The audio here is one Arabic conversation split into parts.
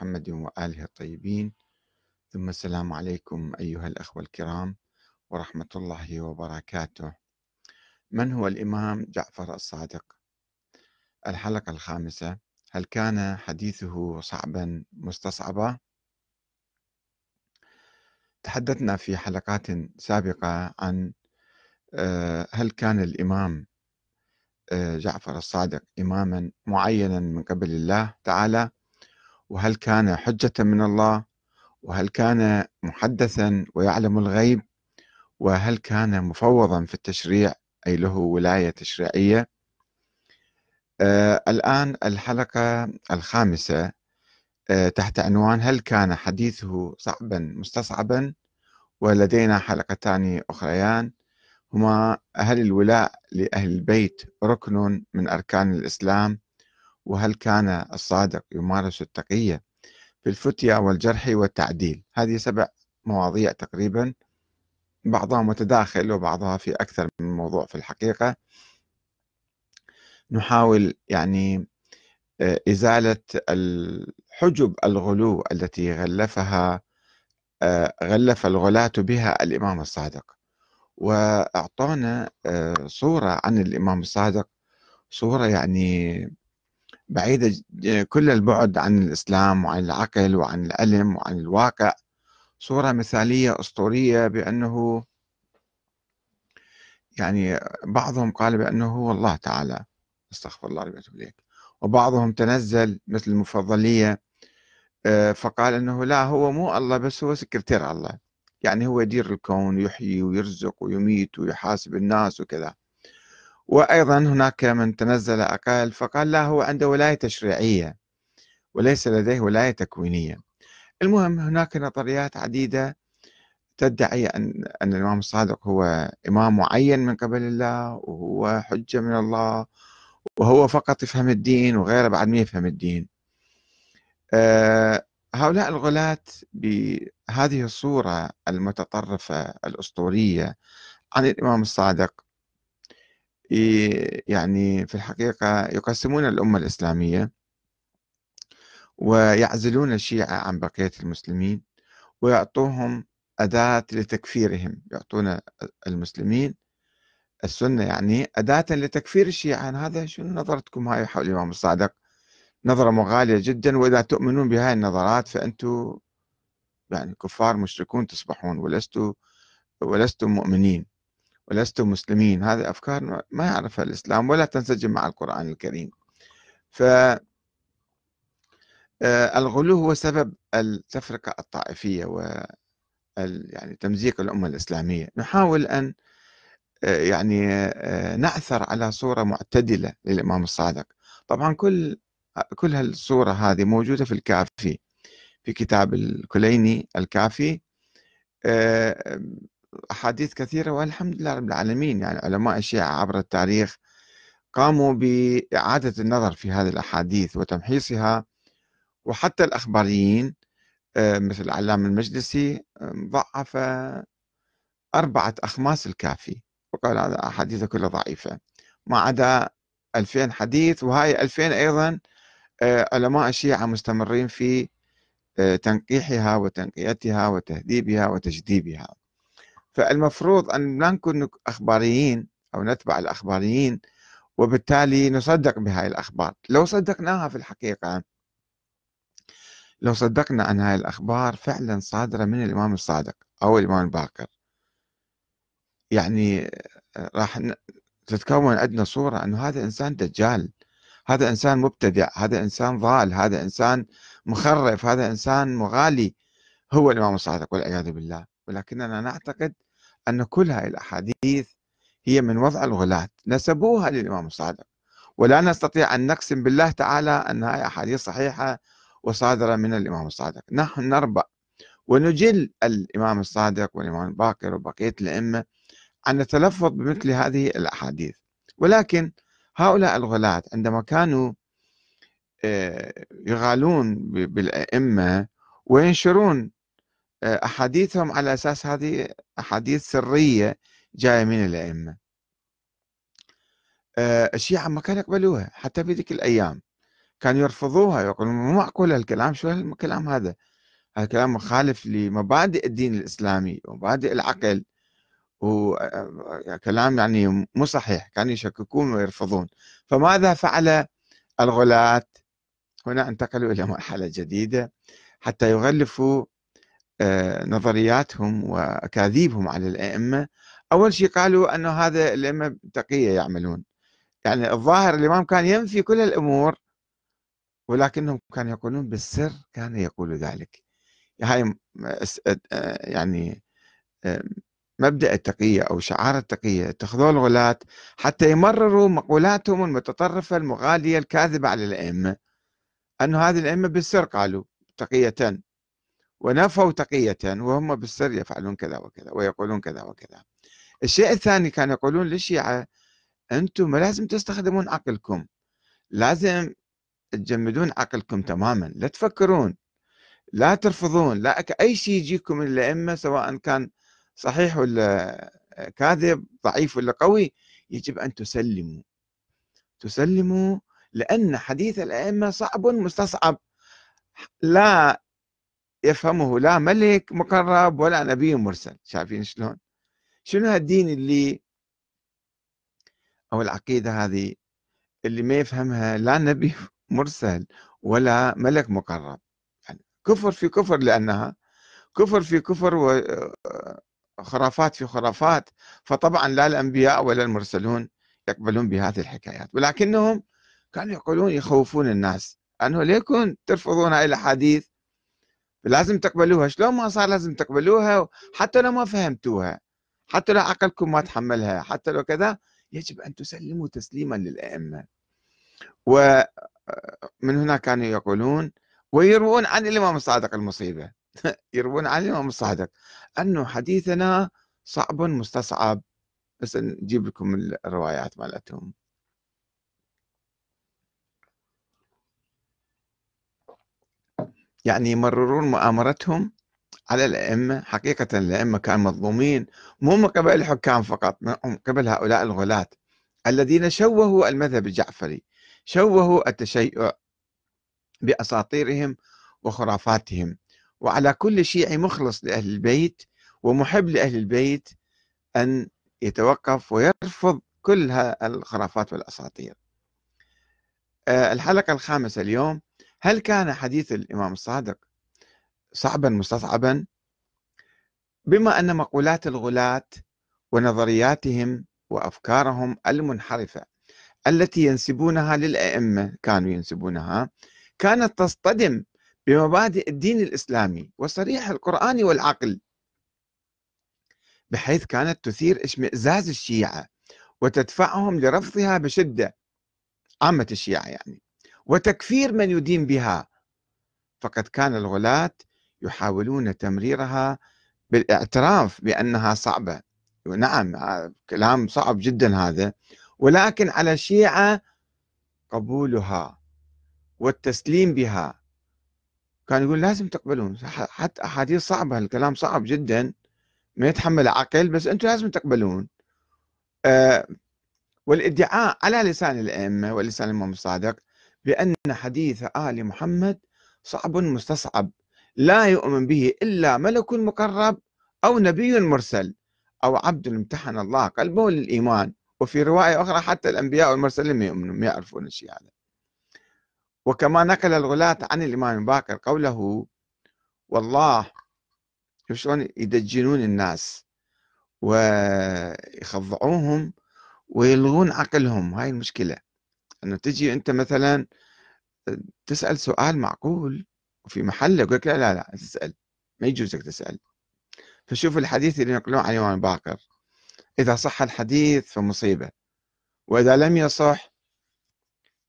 محمد وآله الطيبين ثم السلام عليكم أيها الأخوة الكرام ورحمة الله وبركاته من هو الإمام جعفر الصادق؟ الحلقة الخامسة هل كان حديثه صعبا مستصعبا؟ تحدثنا في حلقات سابقة عن آه، هل كان الإمام آه، جعفر الصادق إماما معينا من قبل الله تعالى وهل كان حجة من الله؟ وهل كان محدثا ويعلم الغيب؟ وهل كان مفوضا في التشريع؟ أي له ولاية تشريعية؟ آه الآن الحلقة الخامسة آه تحت عنوان هل كان حديثه صعبا مستصعبا؟ ولدينا حلقتان أخريان. هما هل الولاء لأهل البيت ركن من أركان الإسلام. وهل كان الصادق يمارس التقية في الفتية والجرح والتعديل؟ هذه سبع مواضيع تقريبا بعضها متداخل وبعضها في أكثر من موضوع في الحقيقة. نحاول يعني آه، إزالة الحجب الغلو التي غلفها آه، غلف الغلاة بها الإمام الصادق. وأعطانا آه، صورة عن الإمام الصادق. صورة يعني بعيدة كل البعد عن الإسلام وعن العقل وعن العلم وعن الواقع. صورة مثالية أسطورية بأنه يعني بعضهم قال بأنه هو الله تعالى. أستغفر الله ربي إليك. وبعضهم تنزل مثل المفضلية آه، فقال أنه لا هو مو الله بس هو سكرتير الله. يعني هو يدير الكون يحيي ويرزق ويميت ويحاسب الناس وكذا. وأيضا هناك من تنزل أقل فقال لا هو عنده ولاية تشريعية وليس لديه ولاية تكوينية. المهم هناك نظريات عديدة تدعي أن, أن الإمام الصادق هو إمام معين من قبل الله وهو حجة من الله وهو فقط يفهم الدين وغيره بعد ما يفهم الدين. أه هؤلاء الغلاة بهذه الصورة المتطرفة الأسطورية عن الإمام الصادق يعني في الحقيقة يقسمون الأمة الإسلامية ويعزلون الشيعة عن بقية المسلمين ويعطوهم أداة لتكفيرهم. يعطون المسلمين السنة يعني أداة لتكفير الشيعة. هذا شنو نظرتكم؟ هاي حول الإمام الصادق نظرة مغالية جدا وإذا تؤمنون بهاي النظرات فأنتم يعني كفار مشركون تصبحون ولستوا ولستم مؤمنين. ولستم مسلمين. هذه أفكار ما يعرفها الإسلام ولا تنسجم مع القرآن الكريم. ف آه، الغلو هو سبب التفرقة الطائفية و يعني تمزيق الأمة الإسلامية. نحاول أن آه، يعني آه، نعثر على صورة معتدلة للإمام الصادق. طبعا كل كل هالصورة هذه موجودة في الكافي في كتاب الكليني الكافي. أحاديث كثيرة والحمد لله رب العالمين. يعني علماء الشيعة عبر التاريخ قاموا بإعادة النظر في هذه الأحاديث وتمحيصها. وحتى الأخباريين آه، مثل العلامة المجلسي ضعف أربعة أخماس الكافي وقال هذا أحاديث كلها ضعيفة. ما عدا 2000 حديث وهاي 2000 أيضا آه، علماء الشيعة مستمرين في آه، تنقيحها وتنقيتها وتهذيبها وتجذيبها فالمفروض أن لا نكون أخباريين أو نتبع الأخباريين وبالتالي نصدق بهاي الأخبار. لو صدقناها في الحقيقة لو صدقنا أن هاي الأخبار فعلا صادرة من الإمام الصادق أو الإمام الباقر يعني راح تتكون عندنا صورة أنه هذا إنسان دجال هذا إنسان مبتدع هذا إنسان ضال هذا إنسان مخرف هذا إنسان مغالي هو الإمام الصادق والعياذ بالله. ولكننا نعتقد أن كل هذه الأحاديث هي من وضع الغلاة. نسبوها للإمام الصادق. ولا نستطيع أن نقسم بالله تعالى أن هذه أحاديث صحيحة وصادرة من الإمام الصادق. نحن نربأ ونجل الإمام الصادق والإمام الباقر وبقية الأئمة أن نتلفظ بمثل هذه الأحاديث. ولكن هؤلاء الغلاة عندما كانوا آه، يغالون بالأئمة وينشرون آه، أحاديثهم على أساس هذه أحاديث سرية جاية من الأئمة. آه، الشيعة ما كانوا يقبلوها حتى في ذيك الأيام. كانوا يرفضوها يقولون مو معقول الكلام شو الكلام هذا؟ هذا كلام مخالف لمبادئ الدين الإسلامي ومبادئ العقل. وكلام يعني مو صحيح كانوا يشككون ويرفضون. فماذا فعل الغلاة؟ هنا انتقلوا إلى مرحلة جديدة. حتى يغلفوا آه، نظرياتهم وأكاذيبهم على الأئمة. أول شيء قالوا أنه هذا الأئمة تقية يعملون. يعني الظاهر الإمام كان ينفي كل الأمور ولكنهم كانوا يقولون بالسر كان يقول ذلك. هاي يعني مبدأ التقية أو شعار التقية. اتخذوا الغلاة حتى يمرروا مقولاتهم المتطرفة المغالية الكاذبة على الأئمة. أن هذه الأئمة بالسر قالوا تقية. ونفوا تقية وهم بالسر يفعلون كذا وكذا ويقولون كذا وكذا. الشيء الثاني كانوا يقولون للشيعة أنتم ما لازم تستخدمون عقلكم لازم تجمدون عقلكم تماما لا تفكرون لا ترفضون لا أي شيء يجيكم من الأئمة سواء كان صحيح ولا كاذب ضعيف ولا قوي يجب أن تسلموا. تسلموا لأن حديث الأئمة صعب مستصعب. لا يفهمه لا ملك مقرب ولا نبي مرسل. شايفين شلون؟ شنو هالدين اللي أو العقيدة هذه اللي ما يفهمها لا نبي مرسل ولا ملك مقرب؟ يعني كفر في كفر لأنها كفر في كفر وخرافات في خرافات. فطبعا لا الأنبياء ولا المرسلون يقبلون بهذه الحكايات. ولكنهم كانوا يقولون يخوفون الناس. أنه ليكن ترفضون هاي الأحاديث لازم تقبلوها. شلون ما صار لازم تقبلوها؟ حتى لو ما فهمتوها. حتى لو عقلكم ما تحملها. حتى لو كذا يجب أن تسلموا تسليما للأئمة. ومن هنا كانوا يقولون ويروون عن الإمام الصادق المصيبة. يروون عن الإمام الصادق أنه حديثنا صعب مستصعب بس نجيب لكم الروايات مالتهم. يعني يمررون مؤامرتهم على الأئمة حقيقة الأئمة كانوا مظلومين. مو من قبل الحكام فقط من قبل هؤلاء الغلاة الذين شوهوا المذهب الجعفري شوهوا التشيع بأساطيرهم وخرافاتهم. وعلى كل شيعي مخلص لأهل البيت ومحب لأهل البيت أن يتوقف ويرفض كل الخرافات والأساطير. آه، الحلقة الخامسة اليوم هل كان حديث الإمام الصادق صعبا مستصعبا؟ بما أن مقولات الغلاة ونظرياتهم وأفكارهم المنحرفة التي ينسبونها للأئمة كانوا ينسبونها كانت تصطدم بمبادئ الدين الإسلامي وصريح القرآن والعقل بحيث كانت تثير إشمئزاز الشيعة وتدفعهم لرفضها بشدة عامة الشيعة يعني. وتكفير من يدين بها. فقد كان الغلاة يحاولون تمريرها بالاعتراف بأنها صعبة. نعم كلام صعب جدا هذا. ولكن على الشيعة قبولها والتسليم بها. كان يقول لازم تقبلون. حتى أحاديث صعبة الكلام صعب جدا. ما يتحمل عقل بس أنتم لازم تقبلون. أه والادعاء على لسان الأئمة ولسان الإمام الصادق بأن حديث آل محمد صعب مستصعب لا يؤمن به إلا ملك مقرب أو نبي مرسل أو عبد امتحن الله قلبه للإيمان. وفي رواية أخرى حتى الأنبياء والمرسلين ما يؤمنون ما يعرفون الشيء هذا. وكما نقل الغلاة عن الإمام باكر قوله والله شلون يدجنون الناس ويخضعوهم ويلغون عقلهم هاي المشكلة. أنه تجي أنت مثلا تسأل سؤال معقول وفي محله يقول لك لا لا لا تسأل. ما يجوز لك تسأل. فشوف الحديث اللي ينقلون عن الإمام باكر إذا صح الحديث فمصيبة. وإذا لم يصح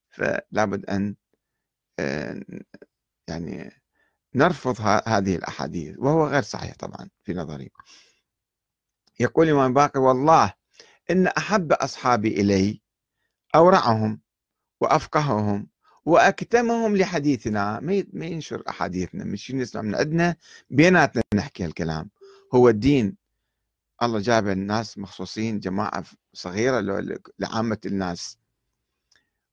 فلا بد أن آه، يعني نرفض هذه الأحاديث. وهو غير صحيح طبعا في نظري. يقول الإمام باكر والله إن أحب أصحابي إلي أورعهم وأفقههم وأكتمهم لحديثنا. ما ينشر أحاديثنا مش نسمع من عندنا بيناتنا نحكي هالكلام. هو الدين الله جاب الناس مخصوصين جماعة صغيرة لعامة الناس.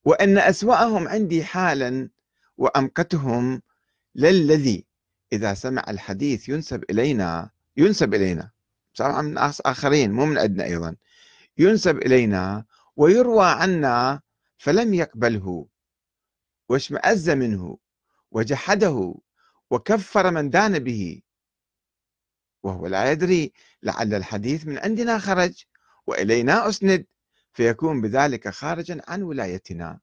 وأن أسوأهم عندي حالا وأمقتهم للذي إذا سمع الحديث ينسب إلينا ينسب إلينا. سمع من آخرين مو من عندنا أيضا. ينسب إلينا ويروى عنا فلم يقبله واشمأز منه وجحده وكفر من دان به. وهو لا يدري لعل الحديث من عندنا خرج وإلينا أسند فيكون بذلك خارجا عن ولايتنا.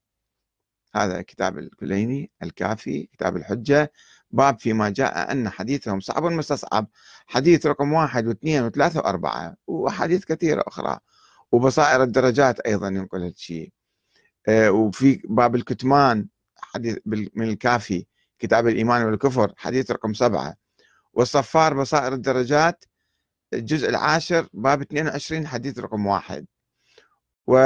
هذا كتاب الكليني الكافي كتاب الحجة باب فيما جاء أن حديثهم صعب مستصعب. حديث رقم واحد واثنين وثلاثة وأربعة وأحاديث كثيرة أخرى وبصائر الدرجات أيضا ينقل الشيء. آه، وفي باب الكتمان حديث من الكافي كتاب الإيمان والكفر حديث رقم سبعة. والصفار بصائر الدرجات الجزء العاشر باب 22 حديث رقم واحد. و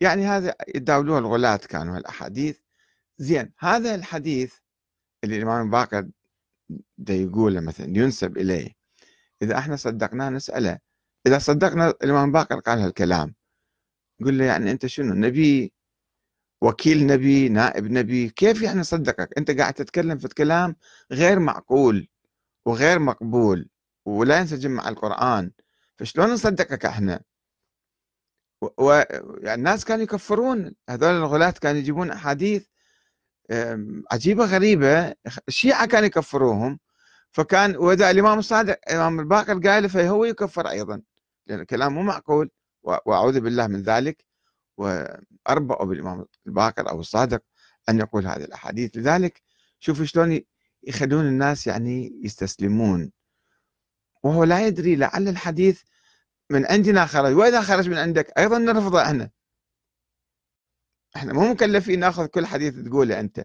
يعني هذا يداولوه الغلاة كانوا الأحاديث. زين هذا الحديث اللي الإمام الباقر دا يقوله مثلا ينسب إليه. إذا إحنا صدقناه نسأله. إذا صدقنا الإمام الباقر قال هالكلام. نقول له يعني أنت شنو نبي وكيل نبي نائب نبي كيف يعني نصدقك أنت قاعد تتكلم في كلام غير معقول وغير مقبول ولا ينسجم مع القرآن فشلون نصدقك إحنا؟ و... يعني الناس كانوا يكفرون هذول الغلاة كانوا يجيبون أحاديث عجيبة غريبة الشيعة كانوا يكفروهم فكان وإذا الإمام الصادق الإمام الباقر قال فهو يكفر أيضا لأن الكلام مو معقول. وأعوذ بالله من ذلك وأربأوا بالإمام الباقر أو الصادق أن يقول هذه الأحاديث. لذلك شوفوا شلون يخلون الناس يعني يستسلمون. وهو لا يدري لعل الحديث من عندنا خرج. وإذا خرج من عندك أيضا نرفضه إحنا. إحنا مو مكلفين نأخذ كل حديث تقوله أنت.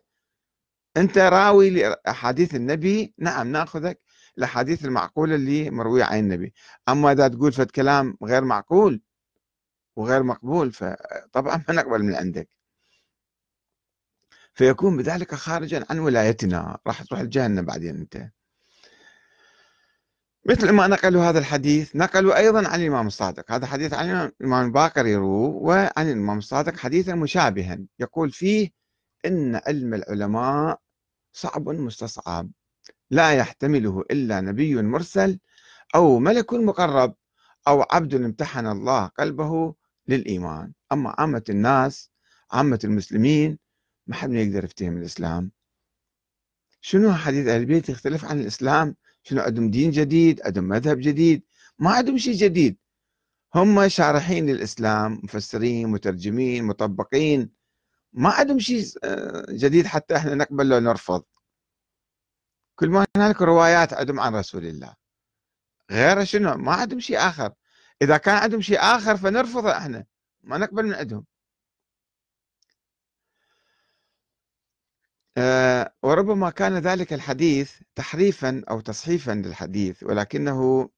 أنت راوي لأحاديث النبي نعم نأخذك الأحاديث المعقولة اللي مروية عن النبي. أما إذا تقول فد كلام غير معقول وغير مقبول فطبعا ما نقبل من عندك. فيكون بذلك خارجا عن ولايتنا. راح تروح الجنة بعدين أنت. مثل ما نقلوا هذا الحديث نقلوا أيضا عن الإمام الصادق. هذا حديث عن الإمام الباقر يروه وعن الإمام الصادق حديثا مشابها. يقول فيه إن علم العلماء صعب مستصعب. لا يحتمله إلا نبي مرسل أو ملك مقرب أو عبد امتحن الله قلبه للإيمان. أما عامة الناس عامة المسلمين ما حد يقدر يفتهم الإسلام. شنو حديث أهل البيت يختلف عن الإسلام؟ شنو عندهم دين جديد؟ عندهم مذهب جديد؟ ما عندهم شيء جديد. هم شارحين للإسلام مفسرين مترجمين مطبقين. ما عندهم شيء آه، جديد حتى إحنا نقبل لو نرفض. كل ما هنالك روايات عندهم عن رسول الله. غير شنو؟ ما عندهم شيء آخر. إذا كان عندهم شيء آخر فنرفضه إحنا. ما نقبل من عندهم. آه، وربما كان ذلك الحديث تحريفا أو تصحيفا للحديث ولكنه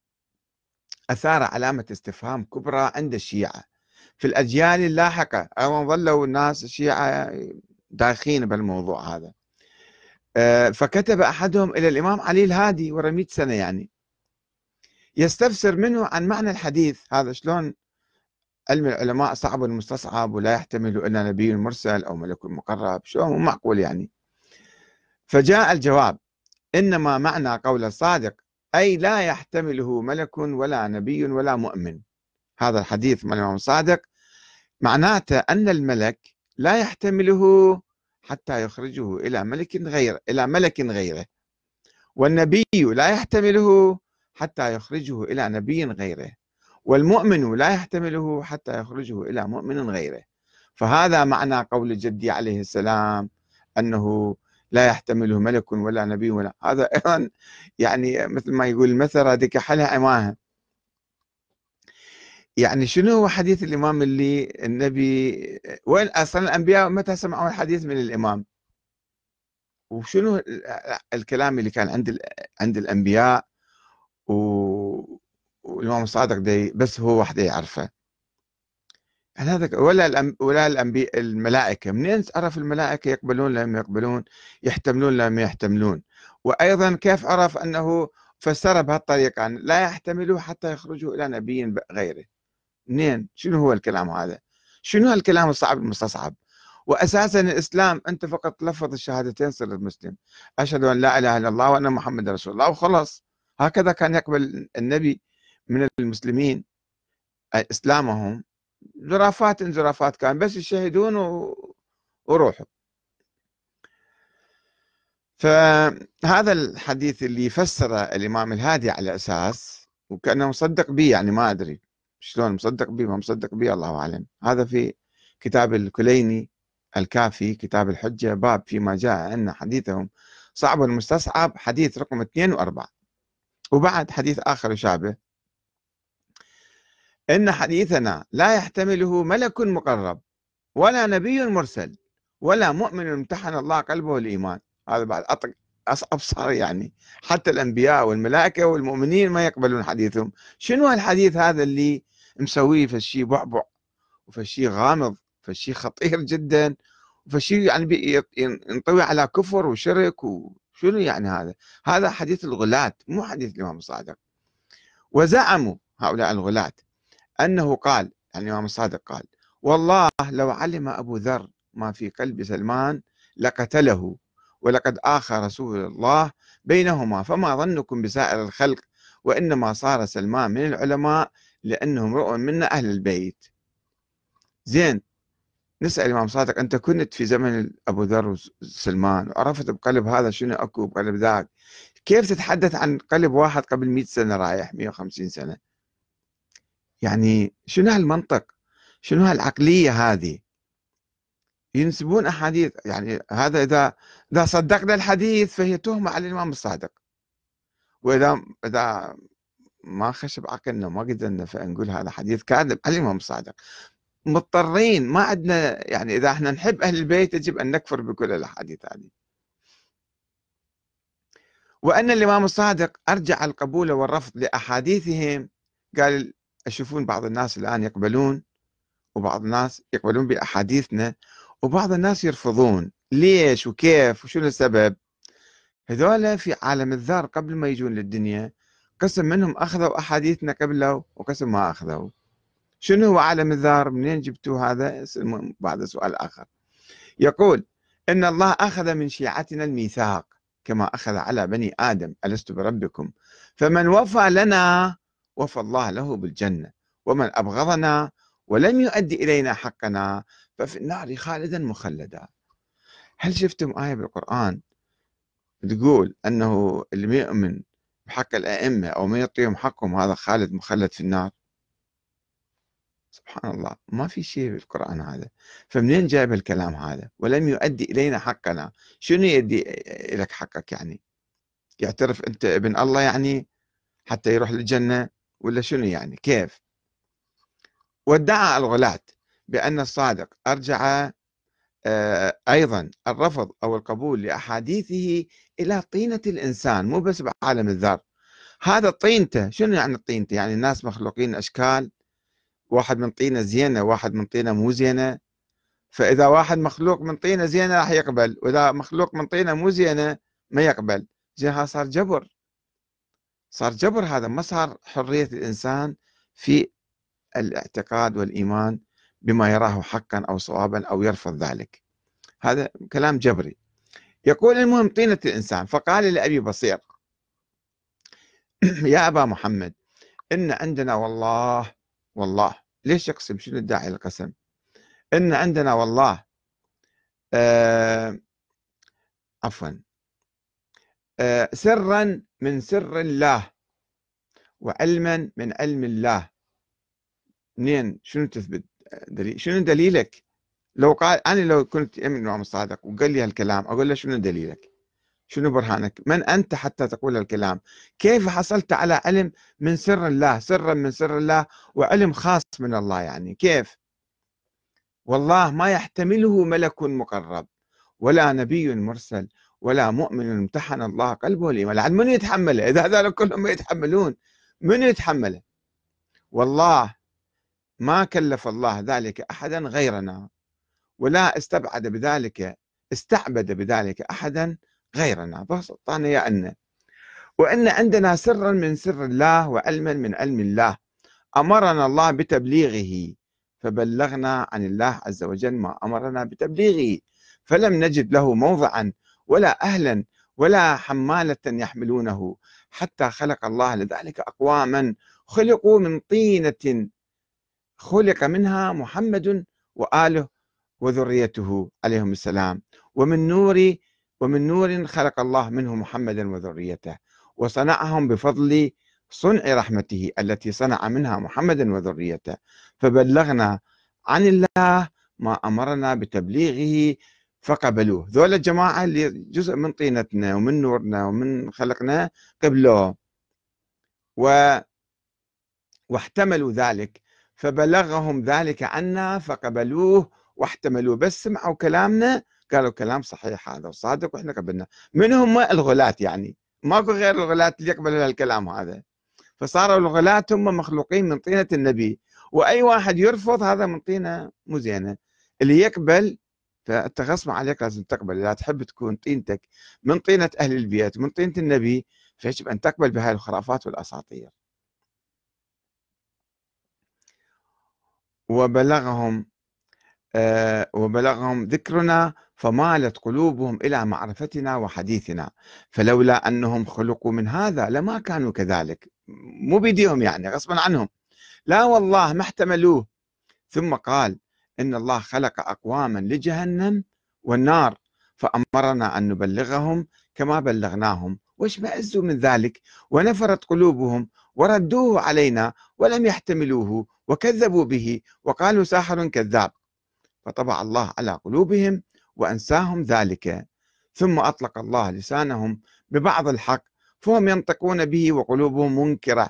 أثار علامة استفهام كبرى عند الشيعة. في الأجيال اللاحقة أو ظلوا الناس الشيعة داخين بالموضوع هذا. آه، فكتب أحدهم إلى الإمام علي الهادي ورا 100 سنة يعني. يستفسر منه عن معنى الحديث. هذا شلون علم العلماء صعب المستصعب ولا يحتمل إلا نبي مرسل أو ملك مقرب شلون؟ معقول يعني. فجاء الجواب إنما معنى قول الصادق أي لا يحتمله ملك ولا نبي ولا مؤمن. هذا الحديث من الإمام الصادق معناته أن الملك لا يحتمله حتى يخرجه إلى ملك غير إلى ملك غيره. والنبي لا يحتمله حتى يخرجه إلى نبي غيره والمؤمن لا يحتمله حتى يخرجه إلى مؤمن غيره. فهذا معنى قول جدي عليه السلام أنه لا يحتمله ملك ولا نبي ولا هذا أيضا يعني مثل ما يقول المثل هذيك حلها عماها. يعني شنو هو حديث الإمام اللي النبي وين أصلا الأنبياء متى سمعوا الحديث من الإمام؟ وشنو الكلام اللي كان عند عند الانبياء والامام الصادق دي بس هو وحده يعرفه يعني هذا ولا الأم ولا الأنبياء الملائكة منين عرف الملائكة يقبلون لم يقبلون يحتملون لم يحتملون؟ وأيضا كيف عرف أنه فسر بهالطريقة؟ أن لا يحتملوا حتى يخرجوا إلى نبي غيره. منين؟ شنو هو الكلام هذا؟ شنو هالكلام الصعب المستصعب؟ وأساسا الإسلام أنت فقط تلفظ الشهادتين صرت مسلم أشهد أن لا إله إلا الله وأن محمد رسول الله وخلص هكذا كان يقبل النبي من المسلمين إسلامهم زرافات زرافات كان بس يشهدون وروحوا فهذا الحديث اللي فسر الإمام الهادي على أساس وكأنه مصدق به يعني ما أدري شلون مصدق به ما مصدق به الله أعلم. هذا في كتاب الكليني الكافي كتاب الحجة باب فيما جاء أن حديثهم صعب المستصعب حديث رقم اثنين وأربعة. وبعد حديث آخر يشابه إن حديثنا لا يحتمله ملك مقرب ولا نبي مرسل ولا مؤمن امتحن الله قلبه الإيمان هذا بعد أصعب صار يعني. حتى الأنبياء والملائكة والمؤمنين ما يقبلون حديثهم. شنو الحديث هذا اللي مسويه فشي بعبع وفشي غامض فشي خطير جدا فشي يعني ينطوي على كفر وشرك وشنو يعني هذا؟ هذا حديث الغلاة مو حديث الإمام الصادق. وزعموا هؤلاء الغلاة أنه قال يعني الإمام الصادق قال والله لو علم أبو ذر ما في قلب سلمان لقتله ولقد آخى رسول الله بينهما فما ظنكم بسائر الخلق وإنما صار سلمان من العلماء لأنه امرؤ منا أهل البيت. زين نسأل الإمام صادق أنت كنت في زمن أبو ذر وسلمان وعرفت بقلب هذا شنو؟ أكو بقلب ذاك. كيف تتحدث عن قلب واحد قبل 100 سنة رايح 150 سنة؟ يعني شنو هالمنطق؟ شنو هالعقلية هذه؟ ينسبون أحاديث يعني هذا إذا إذا صدقنا الحديث فهي تهمة على الإمام الصادق. وإذا إذا ما خشب عقلنا ما قدرنا فنقول هذا حديث كاذب على الإمام الصادق. مضطرين ما عندنا يعني إذا إحنا نحب أهل البيت يجب أن نكفر بكل الأحاديث هذه. وأن الإمام الصادق أرجع القبول والرفض لأحاديثهم. قال أشوفون بعض الناس الآن يقبلون وبعض الناس يقبلون بأحاديثنا وبعض الناس يرفضون. ليش؟ وكيف؟ وشنو السبب؟ هذول في عالم الذر قبل ما يجون للدنيا قسم منهم أخذوا أحاديثنا قبله وقسم ما أخذوا. شنو هو عالم الذر منين جبتوا هذا؟ بعد سؤال آخر. يقول إن الله أخذ من شيعتنا الميثاق كما أخذ على بني آدم ألست بربكم؟ فمن وفى لنا وفى الله له بالجنة ومن أبغضنا ولم يؤدي إلينا حقنا ففي النار خالدا مخلدا. هل شفتم آية بالقرآن تقول أنه اللي يؤمن بحق الأئمة أو ما يعطيهم حقهم هذا خالد مخلد في النار؟ سبحان الله ما في شيء في القرآن هذا. فمنين جايب الكلام هذا؟ ولم يؤدي إلينا حقنا. شنو يدي لك حقك يعني؟ يعترف أنت ابن الله يعني حتى يروح للجنة ولا شنو يعني؟ كيف؟ وادعى الغلاة بأن الصادق أرجع آه، أيضا الرفض أو القبول لأحاديثه إلى طينة الإنسان مو بس بعالم الذر. هذا طينته. شنو يعني طينته؟ يعني الناس مخلوقين أشكال واحد من طينة زينة واحد من طينة مو زينة. فإذا واحد مخلوق من طينة زينة راح يقبل وإذا مخلوق من طينة مو زينة ما يقبل. زين هذا صار جبر. صار جبر هذا ما صار حرية الإنسان في الاعتقاد والإيمان بما يراه حقا أو صوابا أو يرفض ذلك. هذا كلام جبري. يقول المهم طينة الإنسان فقال لأبي بصير يا أبا محمد إن عندنا والله والله ليش يقسم؟ شنو الداعي للقسم؟ إن عندنا والله آه عفوا آه سرا من سر الله وعلما من علم الله. منين شنو تثبت؟ دليل شنو دليلك؟ لو قال أنا لو كنت امن الامام الصادق وقال لي هالكلام أقول له شنو دليلك؟ شنو برهانك؟ من أنت حتى تقول الكلام؟ كيف حصلت على علم من سر الله؟ سرا من سر الله وعلم خاص من الله يعني كيف؟ والله ما يحتمله ملك مقرب ولا نبي مرسل ولا مؤمن امتحن الله قلبه الايمان من يتحمله؟ إذا هذول كلهم ما يتحملون من يتحمله؟ والله ما كلف الله ذلك أحدا غيرنا ولا استبعد بذلك استعبد بذلك أحدا غيرنا فسلطان يا أن. وأن عندنا سرا من سر الله وعلما من علم الله. أمرنا الله بتبليغه فبلغنا عن الله عز وجل ما أمرنا بتبليغه. فلم نجد له موضعا ولا أهلا ولا حمالة يحملونه. حتى خلق الله لذلك أقواما. خلقوا من طينة. خلق منها محمد وآله وذريته عليهم السلام. ومن نور ومن نور خلق الله منه محمدا وذريته وصنعهم بفضل صنع رحمته التي صنع منها محمدا وذريته. فبلغنا عن الله ما أمرنا بتبليغه فقبلوه. ذول الجماعة اللي جزء من طينتنا ومن نورنا ومن خلقنا قبلوه. و واحتملوا ذلك. فبلغهم ذلك عنا فقبلوه واحتملوا. بس سمعوا كلامنا قالوا كلام صحيح هذا وصادق وإحنا قبلنا. من هم الغلاة يعني. ماكو غير الغلاة اللي يقبلوا هالكلام هذا. فصاروا الغلاة هم مخلوقين من طينة النبي. وأي واحد يرفض هذا من طينة مو زينة. اللي يقبل فأنت غصب عليك لازم تقبل. إذا تحب تكون طينتك من طينة أهل البيت من طينة النبي. فيجب أن تقبل بهذه الخرافات والأساطير. وبلغهم آه وبلغهم ذكرنا فمالت قلوبهم إلى معرفتنا وحديثنا. فلولا أنهم خلقوا من هذا لما كانوا كذلك. مو بيديهم يعني غصبا عنهم. لا والله ما احتملوه. ثم قال إن الله خلق أقواما لجهنم والنار فأمرنا أن نبلغهم كما بلغناهم. واشمئزوا من ذلك؟ ونفرت قلوبهم وردوه علينا ولم يحتملوه وكذبوا به وقالوا ساحر كذاب. فطبع الله على قلوبهم وأنساهم ذلك. ثم أطلق الله لسانهم ببعض الحق فهم ينطقون به وقلوبهم منكرة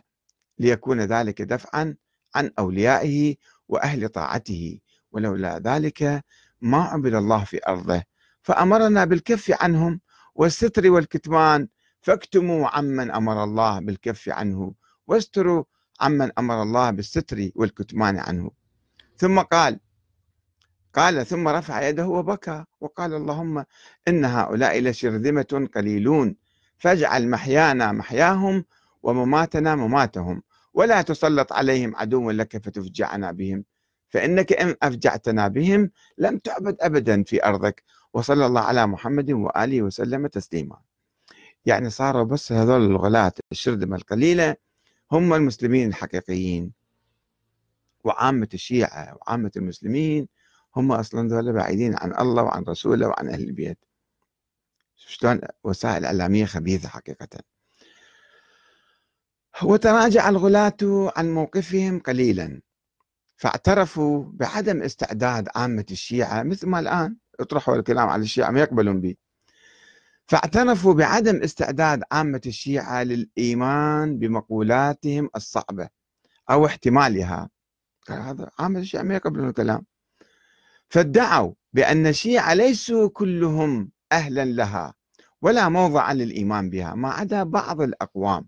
ليكون ذلك دفعا عن أوليائه وأهل طاعته. ولولا ذلك ما عبد الله في أرضه. فأمرنا بالكف عنهم والستر والكتمان فاكتموا عمن أمر الله بالكف عنه واستروا عمن أمر الله بالستر والكتمان عنه. ثم قال قال ثم رفع يده وبكى وقال اللهم إن هؤلاء لشرذمة قليلون فاجعل محيانا محياهم ومماتنا مماتهم ولا تسلط عليهم عدو لك فتفجعنا بهم فإنك إن أفجعتنا بهم لم تعبد أبدا في أرضك. وصلى الله على محمد وآله وسلم تسليما. يعني صاروا بس هذول الغلاة الشرذمة القليلة هم المسلمين الحقيقيين وعامة الشيعة وعامة المسلمين هم أصلا ذولا بعيدين عن الله وعن رسوله وعن أهل البيت. شلون وسائل إعلامية خبيثة حقيقة. وتراجع الغلاة عن موقفهم قليلا. فاعترفوا بعدم استعداد عامة الشيعة مثل ما الآن اطرحوا الكلام على الشيعة ما يقبلون به. فاعترفوا بعدم استعداد عامة الشيعة للإيمان بمقولاتهم الصعبة أو احتمالها. هذا عامة الشيعة ما يقبلون الكلام. فادعوا بأن الشيعة ليسوا كلهم أهلا لها ولا موضعا للإيمان بها ما عدا بعض الأقوام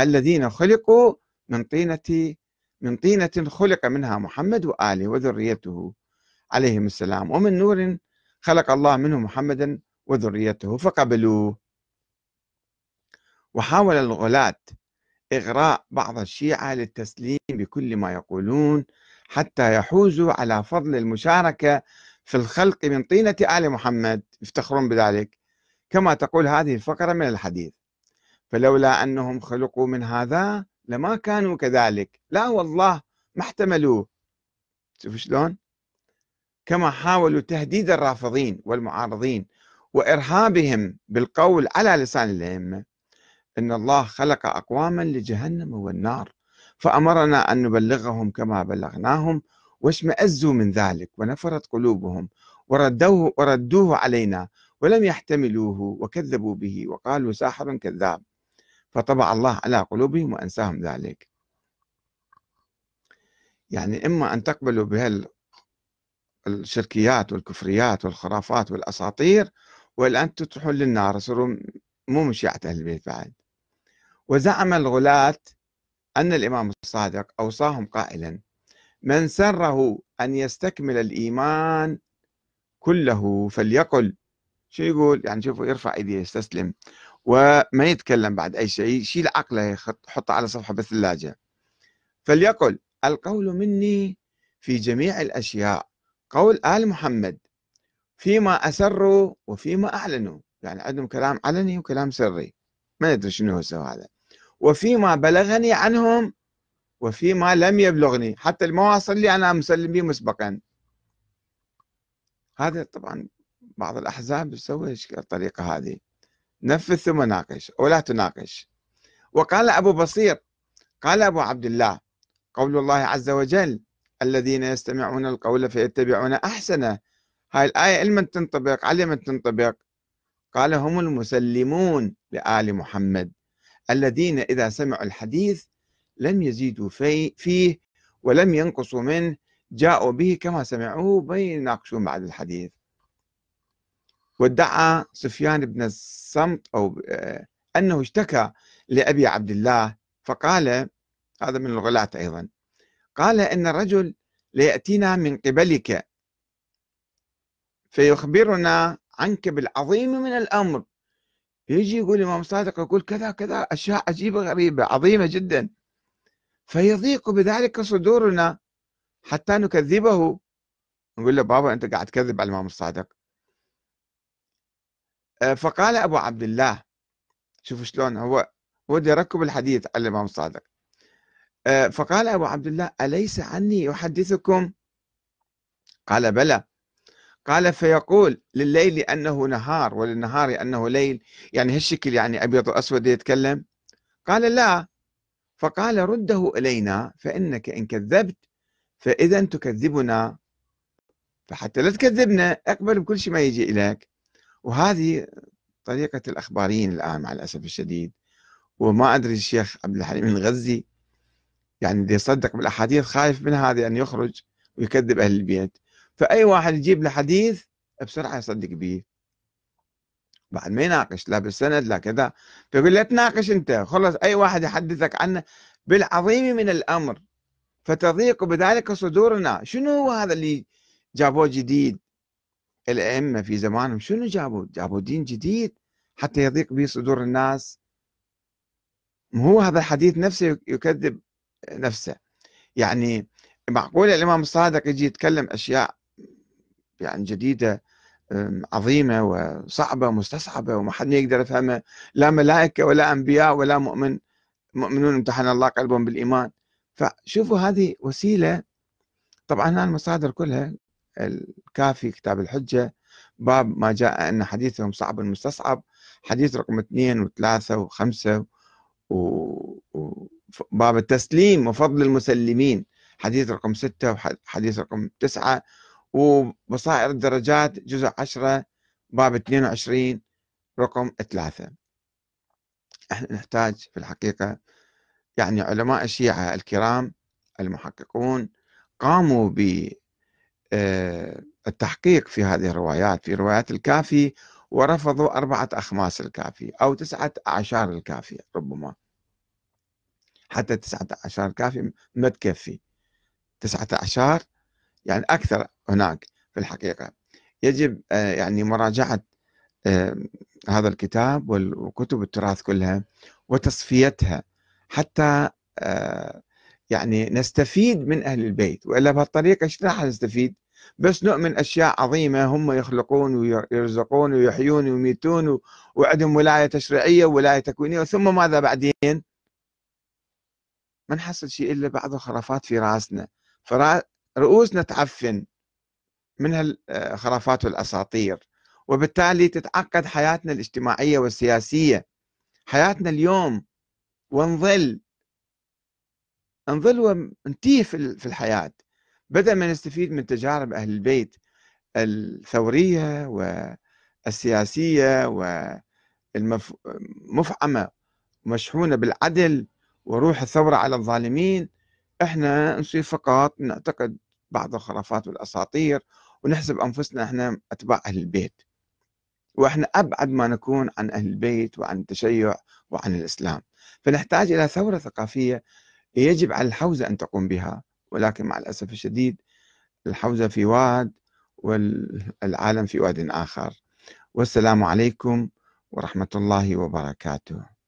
الذين خلقوا من طينة من طينة خلق منها محمد وآله وذريته عليهم السلام ومن نور خلق الله منه محمدا وذريته فقبلوه. وحاول الغلاة إغراء بعض الشيعة للتسليم بكل ما يقولون حتى يحوزوا على فضل المشاركة في الخلق من طينة آل محمد. يفتخرون بذلك. كما تقول هذه الفقرة من الحديث. فلولا أنهم خلقوا من هذا لما كانوا كذلك. لا والله ما احتملوه. شوف شلون؟ كما حاولوا تهديد الرافضين والمعارضين وإرهابهم بالقول على لسان الأئمة إن الله خلق أقواما لجهنم والنار. فأمرنا أن نبلغهم كما بلغناهم واشمئزوا من ذلك ونفرت قلوبهم وردوه, وردوه علينا ولم يحتملوه وكذبوا به وقالوا ساحر كذاب. فطبع الله على قلوبهم وأنساهم ذلك. يعني إما أن تقبلوا بها الشركيات والكفريات والخرافات والأساطير وإلا أن للنار صاروا مو من شيعة أهل البيت بعد. وزعم الغلاة أن الإمام الصادق أوصاهم قائلا من سره أن يستكمل الإيمان كله فليقل. شو يقول؟ يعني شوفوا يرفع إيديه يستسلم. وما يتكلم بعد أي شيء يشيل عقله يحطه على صفحة بالثلاجة. فليقل القول مني في جميع الأشياء قول آل محمد فيما أسروا وفيما أعلنوا يعني عندهم كلام علني وكلام سري. ما ندري شنو هو هذا وفيما بلغني عنهم وفيما لم يبلغني. حتى المواصل اللي أنا مسلم به مسبقا. هذا طبعا بعض الأحزاب تسوي الطريقة هذه. نفذ ثم ناقش ولا تناقش. وقال أبو بصير قال أبو عبد الله قول الله عز وجل الذين يستمعون القول فيتبعون أحسنه. هاي الآية لمن تنطبق؟ على من تنطبق؟ قال هم المسلمون لآل محمد. الذين إذا سمعوا الحديث لم يزيدوا في فيه ولم ينقصوا منه جاءوا به كما سمعوه بيناقشون بعد الحديث. وادعى سفيان بن الصمت أو آه، أنه اشتكى لأبي عبد الله فقال هذا من الغلاة أيضا قال إن الرجل ليأتينا من قبلك فيخبرنا عنك بالعظيم من الأمر. يجي يقول الإمام صادق يقول كذا كذا أشياء عجيبة غريبة عظيمة جدا. فيضيق بذلك صدورنا حتى نكذبه. نقول له بابا أنت قاعد تكذب على الإمام الصادق. آه، فقال أبو عبد الله شوفوا شلون هو هو يركب الحديث على الإمام الصادق. آه، فقال أبو عبد الله أليس عني يحدثكم قال بلى. قال فيقول لليل أنه نهار وللنهار أنه ليل. يعني هالشكل يعني أبيض وأسود يتكلم؟ قال لا. فقال رده إلينا فإنك إن كذبت فإذا تكذبنا. فحتى لا تكذبنا اقبل بكل شيء ما يجي إليك. وهذه طريقة الأخباريين الآن مع الأسف الشديد. وما أدري الشيخ عبد الحليم الغزي يعني اللي يصدق بالأحاديث خايف من هذا أن يخرج ويكذب أهل البيت. فأي واحد يجيب له حديث بسرعة يصدق به بعد ما يناقش لا بالسند لا كذا. فيقول لا تناقش أنت. خلص أي واحد يحدثك عنه بالعظيم من الأمر فتضيق بذلك صدورنا. شنو هو هذا اللي جابوه جديد؟ الأئمة في زمانهم شنو جابوا جابوا دين جديد حتى يضيق به صدور الناس. هو هذا الحديث نفسه يكذب نفسه. يعني معقول الإمام الصادق يجي يتكلم أشياء يعني جديدة عظيمة وصعبة مستصعبة وما حد يقدر يفهمها. لا ملائكة ولا أنبياء ولا مؤمن مؤمنون امتحن الله قلبهم بالإيمان. فشوفوا هذه وسيلة. طبعا المصادر كلها الكافي كتاب الحجة باب ما جاء أن حديثهم صعب مستصعب حديث رقم اثنين وثلاثة وخمسة وباب التسليم وفضل المسلمين حديث رقم ستة وحديث رقم تسعة وبصائر الدرجات جزء عشرة باب 22 رقم ثلاثة. إحنا نحتاج في الحقيقة يعني علماء الشيعة الكرام المحققون قاموا بالتحقيق آه، في هذه الروايات في روايات الكافي ورفضوا أربعة أخماس الكافي أو تسعة أعشار الكافي ربما. حتى تسعة أعشار الكافي ما تكفي تسعة أعشار يعني أكثر هناك في الحقيقة. يجب آه، يعني مراجعة آه، هذا الكتاب وكتب التراث كلها وتصفيتها حتى آه، يعني نستفيد من أهل البيت. وإلا بهالطريقة إيش راح نستفيد؟ بس نؤمن أشياء عظيمة هم يخلقون ويرزقون ويحيون ويميتون وعندهم ولاية تشريعية وولاية تكوينية ثم ماذا بعدين؟ ما نحصل شيء إلا بعض الخرافات في رأسنا. فرؤوسنا تعفن من الخرافات والأساطير وبالتالي تتعقد حياتنا الاجتماعية والسياسية. حياتنا اليوم ونظل نظل ونتيه في الحياة. بدل ما نستفيد من تجارب أهل البيت الثورية والسياسية والمفعمة مشحونة بالعدل وروح الثورة على الظالمين إحنا نصير فقط نعتقد بعض الخرافات والأساطير ونحسب أنفسنا إحنا أتباع أهل البيت. وإحنا أبعد ما نكون عن أهل البيت وعن التشيع وعن الإسلام. فنحتاج إلى ثورة ثقافية يجب على الحوزة أن تقوم بها. ولكن مع الأسف الشديد الحوزة في واد والعالم في واد آخر. والسلام عليكم ورحمة الله وبركاته.